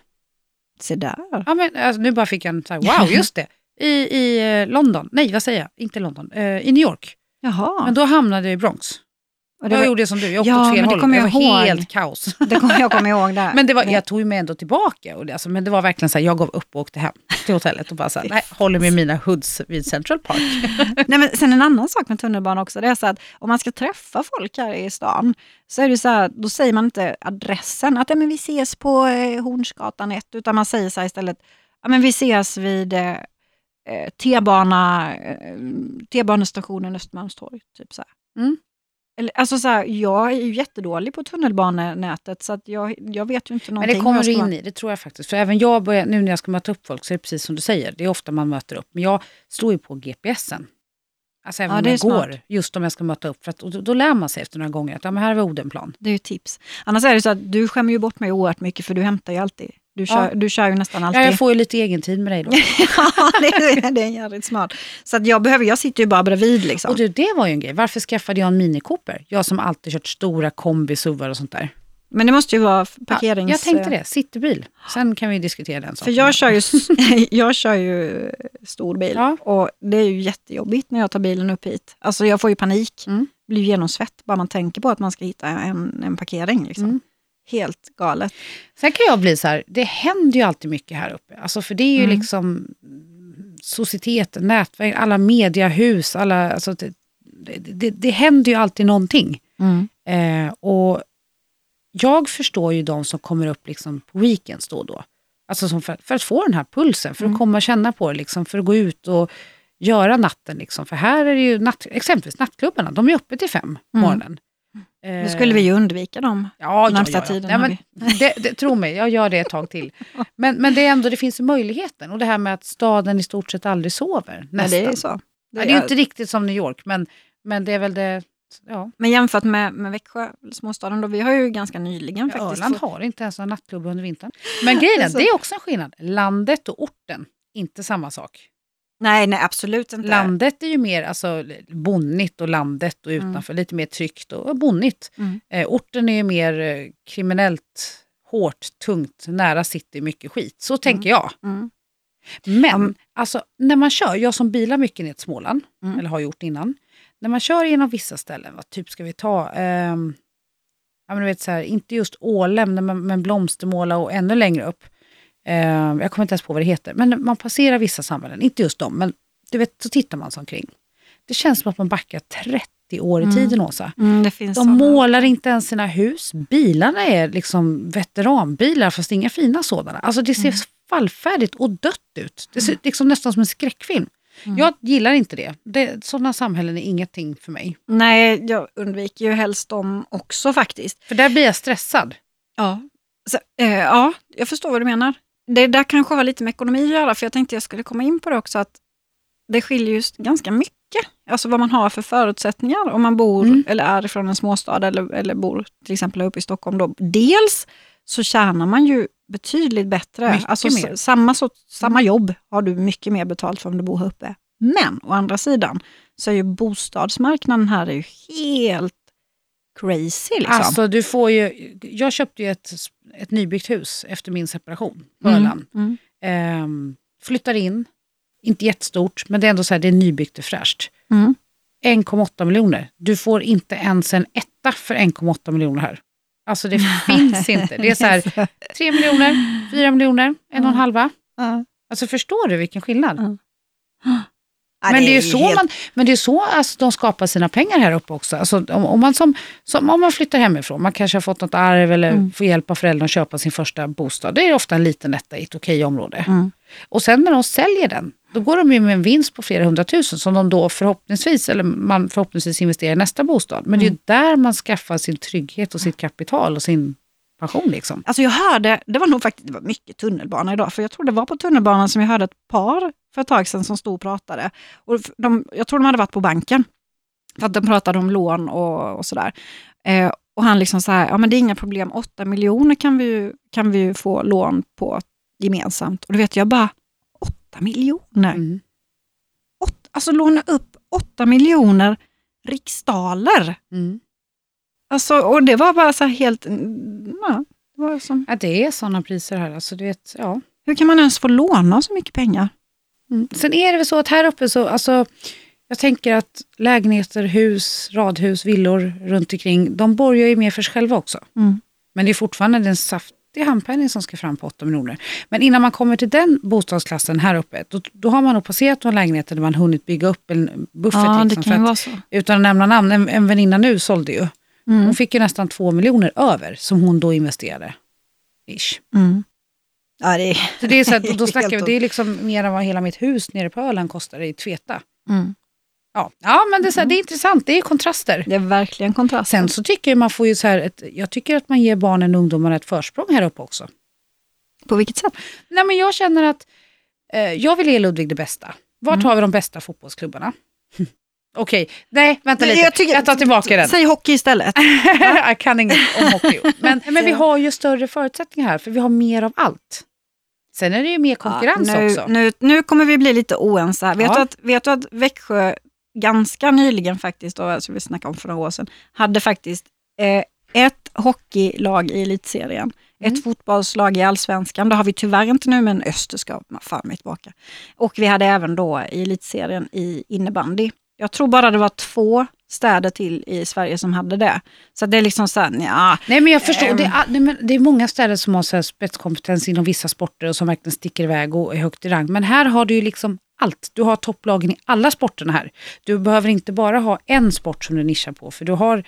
Speaker 1: Se där.
Speaker 2: Ja, men, alltså, nu bara fick jag en så här, wow, just det. I, I eh, London, nej vad säger jag, inte London, uh, i New York.
Speaker 1: Jaha.
Speaker 2: Men då hamnade jag i Bronx. Och jag var... gjorde som du, jag åkte
Speaker 1: ja,
Speaker 2: åt fel håll.
Speaker 1: Det,
Speaker 2: det
Speaker 1: var ihåg.
Speaker 2: helt kaos.
Speaker 1: Det kommer jag kommer ihåg där.
Speaker 2: Men det var, jag tog mig ändå tillbaka. Och det, alltså, men det var verkligen så här, jag gav upp och åkte hem till hotellet och bara så här, nej, håller med mina hoods vid Central Park.
Speaker 1: nej, men sen en annan sak med tunnelbanan också, det är så att om man ska träffa folk här i stan, så är det så här, då säger man inte adressen, att men vi ses på eh, Hornsgatan 1, utan man säger så här istället, ja, men vi ses vid eh, T-bana, eh, T-banestationen Östermalmstorg. Typ så mm. Eller, alltså så här, jag är ju jättedålig på tunnelbanenätet så att jag, jag vet ju inte någonting.
Speaker 2: Men det kommer du in i, det tror jag faktiskt. För även jag börjar, nu när jag ska möta upp folk så är det precis som du säger, det är ofta man möter upp. Men jag står ju på GPSen. Alltså även ja, om jag går, smart. just om jag ska möta upp. För att, då, då lär man sig efter några gånger att ja, men här var Odenplan.
Speaker 1: Det är ju tips. Annars är det så att du skämmer ju bort mig oerhört mycket för du hämtar ju alltid du kör, ja. du kör ju nästan alltid.
Speaker 2: Ja, jag får ju lite egen tid med dig då.
Speaker 1: ja, det är, det är jävligt smart. Så att jag, behöver, jag sitter ju bara bredvid. Liksom.
Speaker 2: Och du, det var ju en grej. Varför skaffade jag en Mini Cooper? Jag som alltid kört stora kombi, och sånt där.
Speaker 1: Men det måste ju vara parkerings...
Speaker 2: Ja, jag tänkte det, citybil. Sen kan vi diskutera den saken.
Speaker 1: För jag kör ju, jag kör ju stor bil ja. och det är ju jättejobbigt när jag tar bilen upp hit. Alltså jag får ju panik, mm. blir genomsvett bara man tänker på att man ska hitta en, en parkering. Liksom. Mm helt galet.
Speaker 2: Sen kan jag bli så här, det händer ju alltid mycket här uppe. Alltså för det är ju mm. liksom societeten, nätverk, alla mediahus, alla, alltså det, det, det händer ju alltid någonting. Mm. Eh, och jag förstår ju de som kommer upp liksom på weekends då och då. Alltså för, för, att få den här pulsen, för att mm. komma och känna på det, liksom, för att gå ut och göra natten. Liksom. För här är det ju, natt, exempelvis nattklubbarna, de är uppe till fem på mm. morgonen.
Speaker 1: Nu skulle vi ju undvika dem
Speaker 2: ja, närmsta ja, ja, tiden. Ja, men, det, det, tro mig, jag gör det ett tag till. Men, men det är ändå, det finns möjligheten. Och det här med att staden i stort sett aldrig sover. Nästan.
Speaker 1: Ja, det är så.
Speaker 2: Det är, det är inte riktigt som New York, men, men det är väl det Ja.
Speaker 1: Men jämfört med, med Växjö, småstaden, då, vi har ju ganska nyligen faktiskt...
Speaker 2: Öland har inte ens en nattklubb under vintern. Men grejen är, det är också en skillnad. Landet och orten, inte samma sak.
Speaker 1: Nej, nej absolut inte.
Speaker 2: Landet är ju mer alltså, bonnigt och landet och mm. utanför mm. lite mer tryggt och bonnigt. Mm. Eh, orten är ju mer eh, kriminellt, hårt, tungt, nära city, mycket skit. Så mm. tänker jag. Mm. Men alltså, när man kör, jag som bilar mycket ner till Småland, eller har gjort innan. När man kör genom vissa ställen, vad typ ska vi ta? Eh, ja, men du vet, så här, inte just Ålem, men, men Blomstermåla och ännu längre upp. Eh, jag kommer inte ens på vad det heter. Men man passerar vissa samhällen, inte just dem, men du vet, så tittar man sig omkring. Det känns som att man backar 30 år i mm. tiden, Åsa.
Speaker 1: Mm,
Speaker 2: De sådana. målar inte ens sina hus. Bilarna är liksom veteranbilar, fast inga fina sådana. Alltså det ser mm. fallfärdigt och dött ut. Det ser mm. liksom nästan som en skräckfilm. Mm. Jag gillar inte det. det. Sådana samhällen är ingenting för mig.
Speaker 1: Nej, jag undviker ju helst dem också faktiskt.
Speaker 2: För där blir jag stressad.
Speaker 1: Ja, så, eh, ja jag förstår vad du menar det där kanske har lite med ekonomi att göra, för jag tänkte jag skulle komma in på det också, att det skiljer ju ganska mycket. Alltså vad man har för förutsättningar om man bor mm. eller är från en småstad eller, eller bor till exempel uppe i Stockholm. Då. Dels så tjänar man ju betydligt bättre. Mycket alltså mer. samma, så, samma mm. jobb har du mycket mer betalt för om du bor här uppe. Men å andra sidan så är ju bostadsmarknaden här är ju helt crazy. Liksom.
Speaker 2: Alltså du får ju, jag köpte ju ett, ett nybyggt hus efter min separation på mm. Öland. Mm. Ehm, flyttar in, inte jättestort, men det är ändå så här, det är nybyggt och fräscht. Mm. 1,8 miljoner. Du får inte ens en etta för 1,8 miljoner här. Alltså det finns inte. Det är så här 3 miljoner, 4 miljoner, en och en halva. Alltså förstår du vilken skillnad? Ja, men, det är, så helt... man, men det är så alltså, de skapar sina pengar här uppe också. Alltså, om, om, man som, som, om man flyttar hemifrån, man kanske har fått något arv eller mm. får hjälp av föräldrarna att köpa sin första bostad. Det är ofta en liten etta i ett okej område. Mm. Och sen när de säljer den, då går de ju med en vinst på flera hundratusen som de då förhoppningsvis, eller man förhoppningsvis investerar i nästa bostad. Men mm. det är mm. där man skaffar sin trygghet och sitt kapital och sin pension. Liksom.
Speaker 1: Alltså jag hörde, det var nog faktiskt det var mycket tunnelbana idag, för jag tror det var på tunnelbanan som jag hörde ett par för ett tag sedan som stod och pratade. Och de, jag tror de hade varit på banken. För att de pratade om lån och, och sådär. Eh, och han liksom så här, ja men det är inga problem, 8 miljoner kan vi kan vi få lån på gemensamt. Och då vet jag bara, 8 miljoner? Mm. Åt, alltså låna upp 8 miljoner riksdaler. Mm. Alltså, och det var bara så helt... Ja,
Speaker 2: det, var som, ja, det är sådana priser här. Alltså, du vet, ja.
Speaker 1: Hur kan man ens få låna så mycket pengar?
Speaker 2: Mm. Sen är det väl så att här uppe så, alltså, jag tänker att lägenheter, hus, radhus, villor runt omkring, de borgar ju mer för sig själva också. Mm. Men det är fortfarande den saftiga handpenning som ska fram på 8 miljoner. Men innan man kommer till den bostadsklassen här uppe, då, då har man nog passerat några lägenheter där man hunnit bygga upp en buffert.
Speaker 1: Ja, liksom, så.
Speaker 2: Utan att nämna namn, en, en väninna nu sålde ju. Mm. Hon fick ju nästan 2 miljoner över som hon då investerade. Ish. Mm.
Speaker 1: Ja, det är,
Speaker 2: så det är så här, då snackar vi, det är liksom mer än vad hela mitt hus nere på Öland kostar i Tveta. Mm. Ja. ja, men det är, så här, det är intressant. Det är kontraster.
Speaker 1: Det är verkligen kontraster.
Speaker 2: Sen så tycker jag man får ju så här, ett, jag tycker att man ger barnen och ungdomarna ett försprång här uppe också.
Speaker 1: På vilket sätt?
Speaker 2: Nej, men jag känner att eh, jag vill ge Ludvig det bästa. Vart mm. har vi de bästa fotbollsklubbarna? Okej, nej vänta lite. Jag, tycker, jag tar tillbaka den.
Speaker 1: Säg hockey istället.
Speaker 2: jag kan inget om hockey. Men, men vi har ju större förutsättningar här, för vi har mer av allt. Sen är det ju mer konkurrens
Speaker 1: ja, nu,
Speaker 2: också.
Speaker 1: Nu, nu kommer vi bli lite oense. Ja. Vet, du att, vet du att Växjö ganska nyligen faktiskt, då, alltså vi snackade om för några år sedan, hade faktiskt eh, ett hockeylag i elitserien, mm. ett fotbollslag i allsvenskan, det har vi tyvärr inte nu, men Öster ska fan mig tillbaka. Och vi hade även då i elitserien i innebandy. Jag tror bara det var två städer till i Sverige som hade det. Så det är liksom så här, ja.
Speaker 2: Nej men jag förstår, det, är, det är många städer som har så spetskompetens inom vissa sporter och som verkligen sticker iväg och är högt i rang. Men här har du ju liksom allt. Du har topplagen i alla sporterna här. Du behöver inte bara ha en sport som du nischar på, för du har...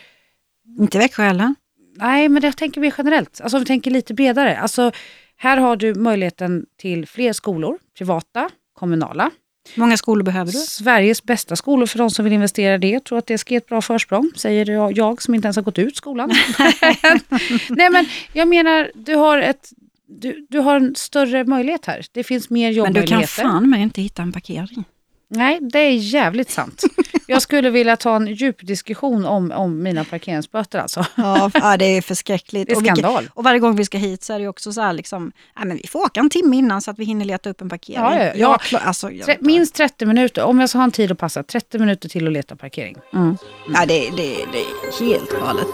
Speaker 1: Inte Växjö heller?
Speaker 2: Nej, men det tänker vi generellt. Alltså vi tänker lite bredare. Alltså, här har du möjligheten till fler skolor, privata, kommunala.
Speaker 1: Många skolor behöver du?
Speaker 2: Sveriges bästa skolor för de som vill investera i det. Jag tror att det ska ge ett bra försprång, säger jag, jag som inte ens har gått ut skolan. Nej men jag menar, du har ett du, du har en större möjlighet här. Det finns mer jobbmöjligheter.
Speaker 1: Men du kan fan med inte hitta en parkering.
Speaker 2: Nej, det är jävligt sant. Jag skulle vilja ta en djup diskussion om, om mina parkeringsböter alltså.
Speaker 1: Ja, det är förskräckligt.
Speaker 2: Det är skandal.
Speaker 1: Och, vilka, och varje gång vi ska hit så är det också så här, liksom, nej, men vi får åka en timme innan så att vi hinner leta upp en parkering. Ja, ja, ja.
Speaker 2: Jag, alltså, jag minst 30 minuter, om jag ska ha en tid att passa, 30 minuter till att leta parkering.
Speaker 1: Mm. Mm. Ja, det, det, det är helt galet.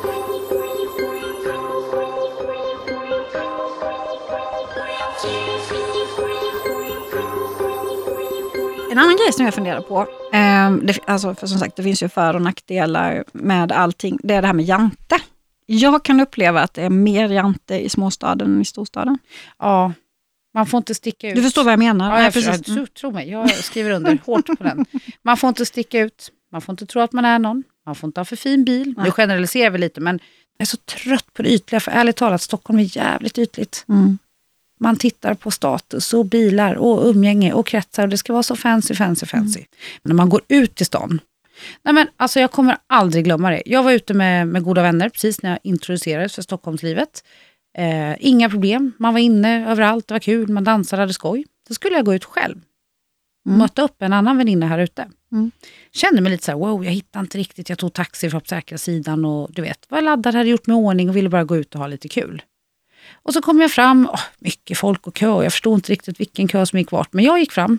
Speaker 1: En annan grej som jag funderar på, eh, det, alltså för som sagt det finns ju för och nackdelar med allting, det är det här med jante. Jag kan uppleva att det är mer jante i småstaden än i storstaden.
Speaker 2: Ja, man får inte sticka ut.
Speaker 1: Du förstår vad jag menar?
Speaker 2: Ja, jag precis. Tro, tro mig, jag skriver under hårt på den. Man får inte sticka ut, man får inte tro att man är någon, man får inte ha för fin bil. Nej. Nu generaliserar vi lite, men jag är så trött på det ytliga, för ärligt talat, Stockholm är jävligt ytligt. Mm man tittar på status och bilar och umgänge och kretsar och det ska vara så fancy, fancy, fancy. Mm. Men när man går ut i stan, nej men alltså jag kommer aldrig glömma det. Jag var ute med, med goda vänner precis när jag introducerades för Stockholmslivet. Eh, inga problem, man var inne överallt, det var kul, man dansade, hade skoj. Så skulle jag gå ut själv. Mm. Möta upp en annan väninna här ute. Mm. Kände mig lite så här, wow, jag hittade inte riktigt, jag tog taxi på säkra sidan och du vet, var laddad, hade gjort mig ordning och ville bara gå ut och ha lite kul. Och så kom jag fram, åh, mycket folk och kö. Jag förstod inte riktigt vilken kö som gick vart. Men jag gick fram.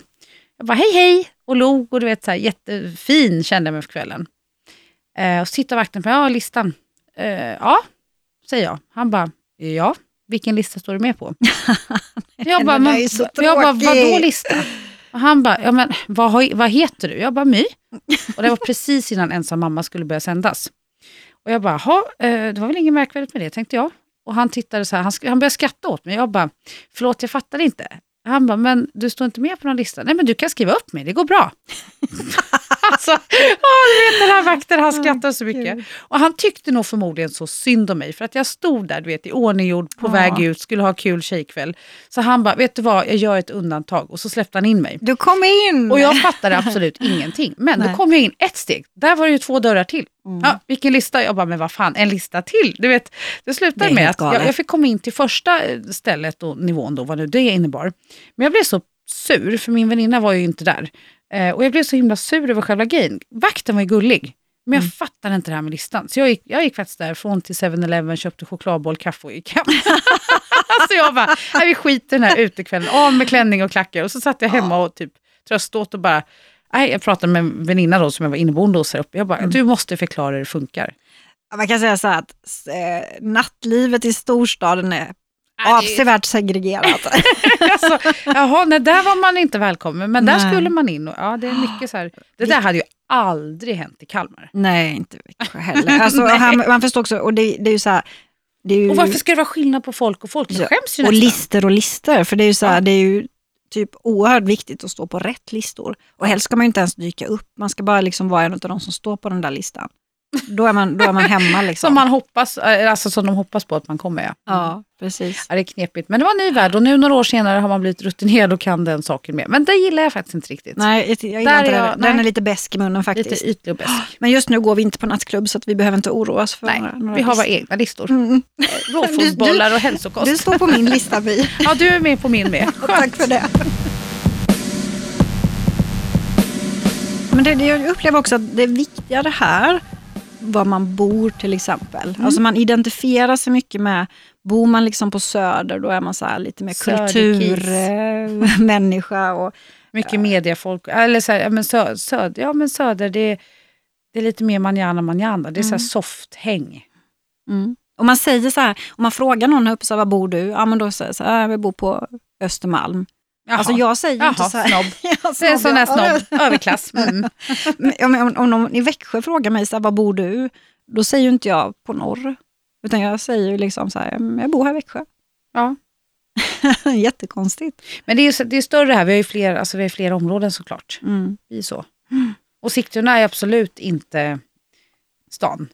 Speaker 2: Jag bara hej hej och log och du vet så här, jättefin kände jag mig för kvällen. Eh, och så tittar vakten på ja, listan. Eh, ja, säger jag. Han bara, ja, vilken lista står du med på? jag bara, men, jag bara vadå lista? Och han bara, ja, men, vad, vad heter du? Jag bara, My. Och det var precis innan Ensam mamma skulle börja sändas. Och jag bara, eh, det var väl inget märkvärdigt med det, tänkte jag. Och han tittade så här, han, han började skratta åt mig. Jag bara, förlåt jag fattar inte. Han bara, men du står inte med på någon lista. Nej men du kan skriva upp mig, det går bra. alltså, du vet den här vakten, han skrattar så mycket. Och han tyckte nog förmodligen så synd om mig, för att jag stod där du vet, i ordninggjord på ja. väg ut, skulle ha kul tjejkväll. Så han bara, vet du vad, jag gör ett undantag. Och så släppte han in mig.
Speaker 1: Du kom in!
Speaker 2: Och jag fattade absolut ingenting. Men Nej. då kom jag in ett steg, där var det ju två dörrar till. Mm. Ja, vilken lista? Jag bara, men vad fan, en lista till? Du vet, det slutade det med att jag, jag, fick komma in till första stället och nivån då, vad nu det innebar. Men jag blev så sur, för min väninna var ju inte där. Eh, och jag blev så himla sur över själva grejen. Vakten var ju gullig. Men jag mm. fattar inte det här med listan. Så jag gick, jag gick faktiskt därifrån till 7-Eleven, köpte chokladboll, kaffe och gick hem. så jag bara, nej, vi skiter den här utekvällen, av med klänning och klackar. Och så satt jag hemma och typ tröstade åt och bara, nej, jag pratade med en väninna då som jag var inneboende hos här uppe. Jag bara, mm. du måste förklara hur det funkar.
Speaker 1: Man kan säga så här att eh, nattlivet i storstaden är avsevärt segregerat.
Speaker 2: alltså, jaha, nej, där var man inte välkommen, men nej. där skulle man in. Och, ja, det, är mycket så här, det där hade ju aldrig hänt i Kalmar.
Speaker 1: Nej, inte Växjö heller. Alltså, här, man förstår också, och det, det är ju så här,
Speaker 2: ju, och varför ska det vara skillnad på folk och folk? Det skäms ju
Speaker 1: Och lister och lister, för det är ju så här, ja. det är ju typ oerhört viktigt att stå på rätt listor. Och helst ska man ju inte ens dyka upp, man ska bara liksom vara en av de som står på den där listan. Då är man, då är man hemma. Liksom.
Speaker 2: som, man hoppas, eh, alltså som de hoppas på att man kommer. Ja,
Speaker 1: ja precis.
Speaker 2: Ja, det är knepigt. Men det var en ny värld och nu några år senare har man blivit rutinerad och kan den saken mer. Men det gillar jag faktiskt inte riktigt.
Speaker 1: Nej, jag gillar inte jag, den. Den är lite besk i munnen faktiskt.
Speaker 2: Lite ytlig och besk.
Speaker 1: Men just nu går vi inte på nattklubb så att vi behöver inte oroa oss för
Speaker 2: Nej, några, några vi har våra egna listor. Mm. Råfotbollar och hälsokost.
Speaker 1: Du står på min lista Vi.
Speaker 2: ja, du är med på min med.
Speaker 1: Tack för det. Men det, jag upplever också att det viktiga det här var man bor till exempel. Mm. Alltså man identifierar sig mycket med, bor man liksom på Söder då är man så lite mer kulturmänniska. och,
Speaker 2: mycket ja. mediafolk, eller så här, men sö, söder, ja men Söder det, det är lite mer manjana manjana, det är mm. så soft häng.
Speaker 1: Mm. Och man säger så här, om man frågar någon här uppe, så här, var bor du? Ja men då säger så här, jag bor på Östermalm.
Speaker 2: Jaha.
Speaker 1: Alltså jag säger
Speaker 2: Jaha,
Speaker 1: inte så här.
Speaker 2: Snobb. ja, är en sån där snobb, överklass. Mm.
Speaker 1: om, om, någon i Växjö frågar mig, så här, var bor du? Då säger ju inte jag på norr. Utan jag säger liksom så här, mm, jag bor här i Växjö.
Speaker 2: Ja.
Speaker 1: Jättekonstigt.
Speaker 2: Men det är, det är större här, vi har ju fler, alltså vi har fler områden såklart. Mm. Är så. Och Sigtuna är absolut inte stan.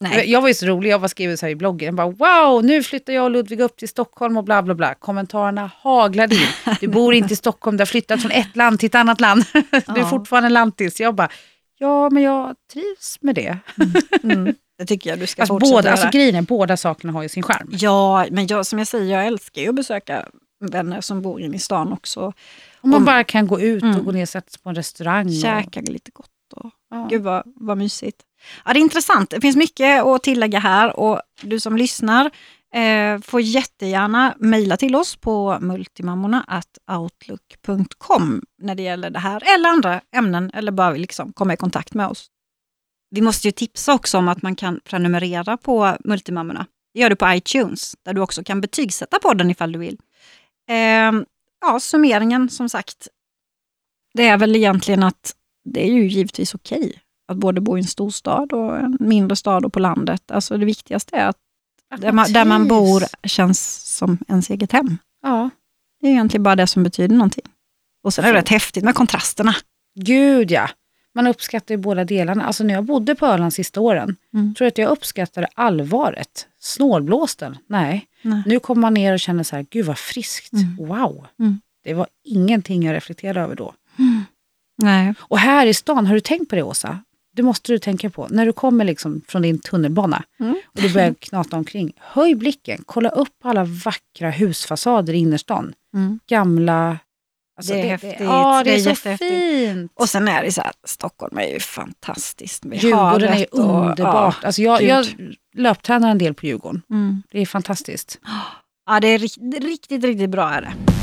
Speaker 2: Nej. Jag var ju så rolig, jag var skrivit så här i bloggen, bara, wow, nu flyttar jag och Ludvig upp till Stockholm och bla bla bla. Kommentarerna haglade in. Du bor inte i Stockholm, du har flyttat från ett land till ett annat land. Du är fortfarande lantis. Jag bara, ja men jag trivs med det.
Speaker 1: Mm. Mm. Det tycker jag du ska
Speaker 2: alltså,
Speaker 1: fortsätta
Speaker 2: båda, alltså, grejen är, båda sakerna har ju sin charm.
Speaker 1: Ja, men jag, som jag säger, jag älskar ju att besöka vänner som bor inne i stan också.
Speaker 2: Om man bara kan gå ut och mm. gå ner och sätta sig på en restaurang.
Speaker 1: Käka och... lite gott. Och, ja. Gud vad, vad mysigt. Ja, det är intressant. Det finns mycket att tillägga här och du som lyssnar eh, får jättegärna mejla till oss på multimammorna.outlook.com när det gäller det här eller andra ämnen eller bara liksom komma i kontakt med oss. Vi måste ju tipsa också om att man kan prenumerera på Multimammorna. Det gör du på iTunes, där du också kan betygsätta podden ifall du vill. Eh, ja, summeringen som sagt. Det är väl egentligen att det är ju givetvis okej okay att både bo i en storstad och en mindre stad och på landet. Alltså det viktigaste är att, att där, man, där man bor känns som ens eget hem.
Speaker 2: Ja.
Speaker 1: Det är egentligen bara det som betyder någonting. Och sen är det rätt häftigt med kontrasterna.
Speaker 2: Gud ja. Man uppskattar ju båda delarna. Alltså när jag bodde på Öland sista åren, mm. tror jag att jag uppskattade allvaret. Snålblåsten, nej. nej. Nu kommer man ner och känner så här, gud vad friskt, mm. wow. Mm. Det var ingenting jag reflekterade över då.
Speaker 1: Mm. Nej.
Speaker 2: Och här i stan, har du tänkt på det Åsa? Det måste du tänka på. När du kommer liksom från din tunnelbana mm. och du börjar knata omkring. Höj blicken, kolla upp alla vackra husfasader i innerstan. Mm. Gamla...
Speaker 1: Alltså det är det, häftigt.
Speaker 2: Ja, det, det är, är så fint.
Speaker 1: Och sen är det så här, Stockholm är ju fantastiskt.
Speaker 2: Med Djurgården är underbart. Och, alltså jag, jag löptränar en del på Djurgården. Mm. Det är fantastiskt.
Speaker 1: Ja, det är riktigt, riktigt bra är det.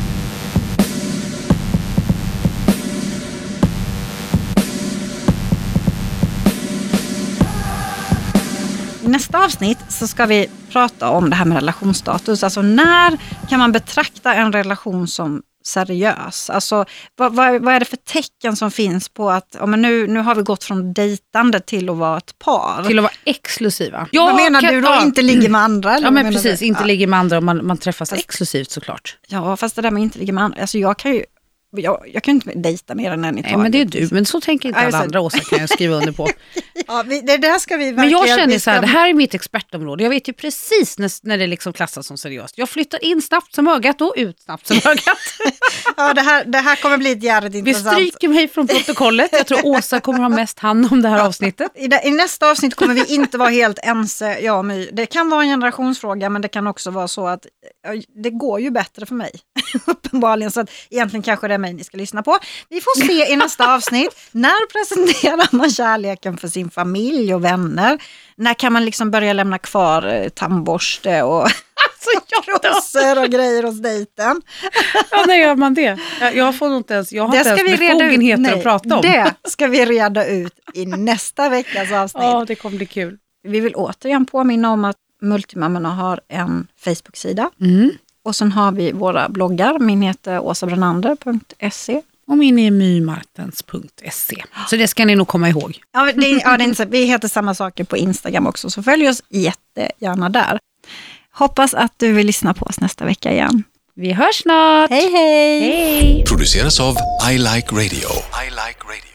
Speaker 1: Nästa avsnitt så ska vi prata om det här med relationsstatus. Alltså när kan man betrakta en relation som seriös? Alltså, vad, vad, vad, är det för tecken som finns på att ja, men nu, nu har vi gått från dejtande till att vara ett par?
Speaker 2: Till att vara exklusiva.
Speaker 1: Jag vad menar kan, du då? Ja. Inte ligger med andra?
Speaker 2: Eller ja men precis, du? inte ja. ligger med andra och man, man träffas fast, exklusivt såklart.
Speaker 1: Ja fast det där med inte ligga med andra, alltså jag kan ju jag, jag kan inte dejta mer än en i taget.
Speaker 2: Nej, men det är du, men så tänker inte alla andra Åsa kan jag skriva under på.
Speaker 1: ja, vi, det där ska vi
Speaker 2: Men jag känner så här, det här är mitt expertområde. Jag vet ju precis när, när det liksom klassas som seriöst. Jag flyttar in snabbt som ögat och ut snabbt som ögat.
Speaker 1: ja, det här, det här kommer bli ett jävligt intressant.
Speaker 2: Vi stryker mig från protokollet. Jag tror Åsa kommer ha mest hand om det här avsnittet.
Speaker 1: I, I, nästa avsnitt kommer vi inte vara helt ense, jag och My. Det kan vara en generationsfråga, men det kan också vara så att det går ju bättre för mig. Uppenbarligen, så att egentligen kanske det är mig ni ska lyssna på. Vi får se i nästa avsnitt. När presenterar man kärleken för sin familj och vänner? När kan man liksom börja lämna kvar eh, tandborste och rosor och grejer hos dejten?
Speaker 2: Ja, när gör man det? Jag, jag får inte ens, jag har inte ens befogenheter att prata om.
Speaker 1: Det ska vi reda ut i nästa veckas avsnitt.
Speaker 2: Ja, det kommer bli kul.
Speaker 1: Vi vill återigen påminna om att Multimammorna har en Facebook-sida.
Speaker 2: Mm.
Speaker 1: Och sen har vi våra bloggar. Min heter åsabrenander.se.
Speaker 2: Och min är mymartens.se. Så det ska ni nog komma ihåg.
Speaker 1: Ja, det, ja, det är inte, vi heter samma saker på Instagram också, så följ oss jättegärna där. Hoppas att du vill lyssna på oss nästa vecka igen.
Speaker 2: Vi hörs snart!
Speaker 1: Hej hej!
Speaker 2: Hej!
Speaker 3: Produceras av I Like Radio. I like radio.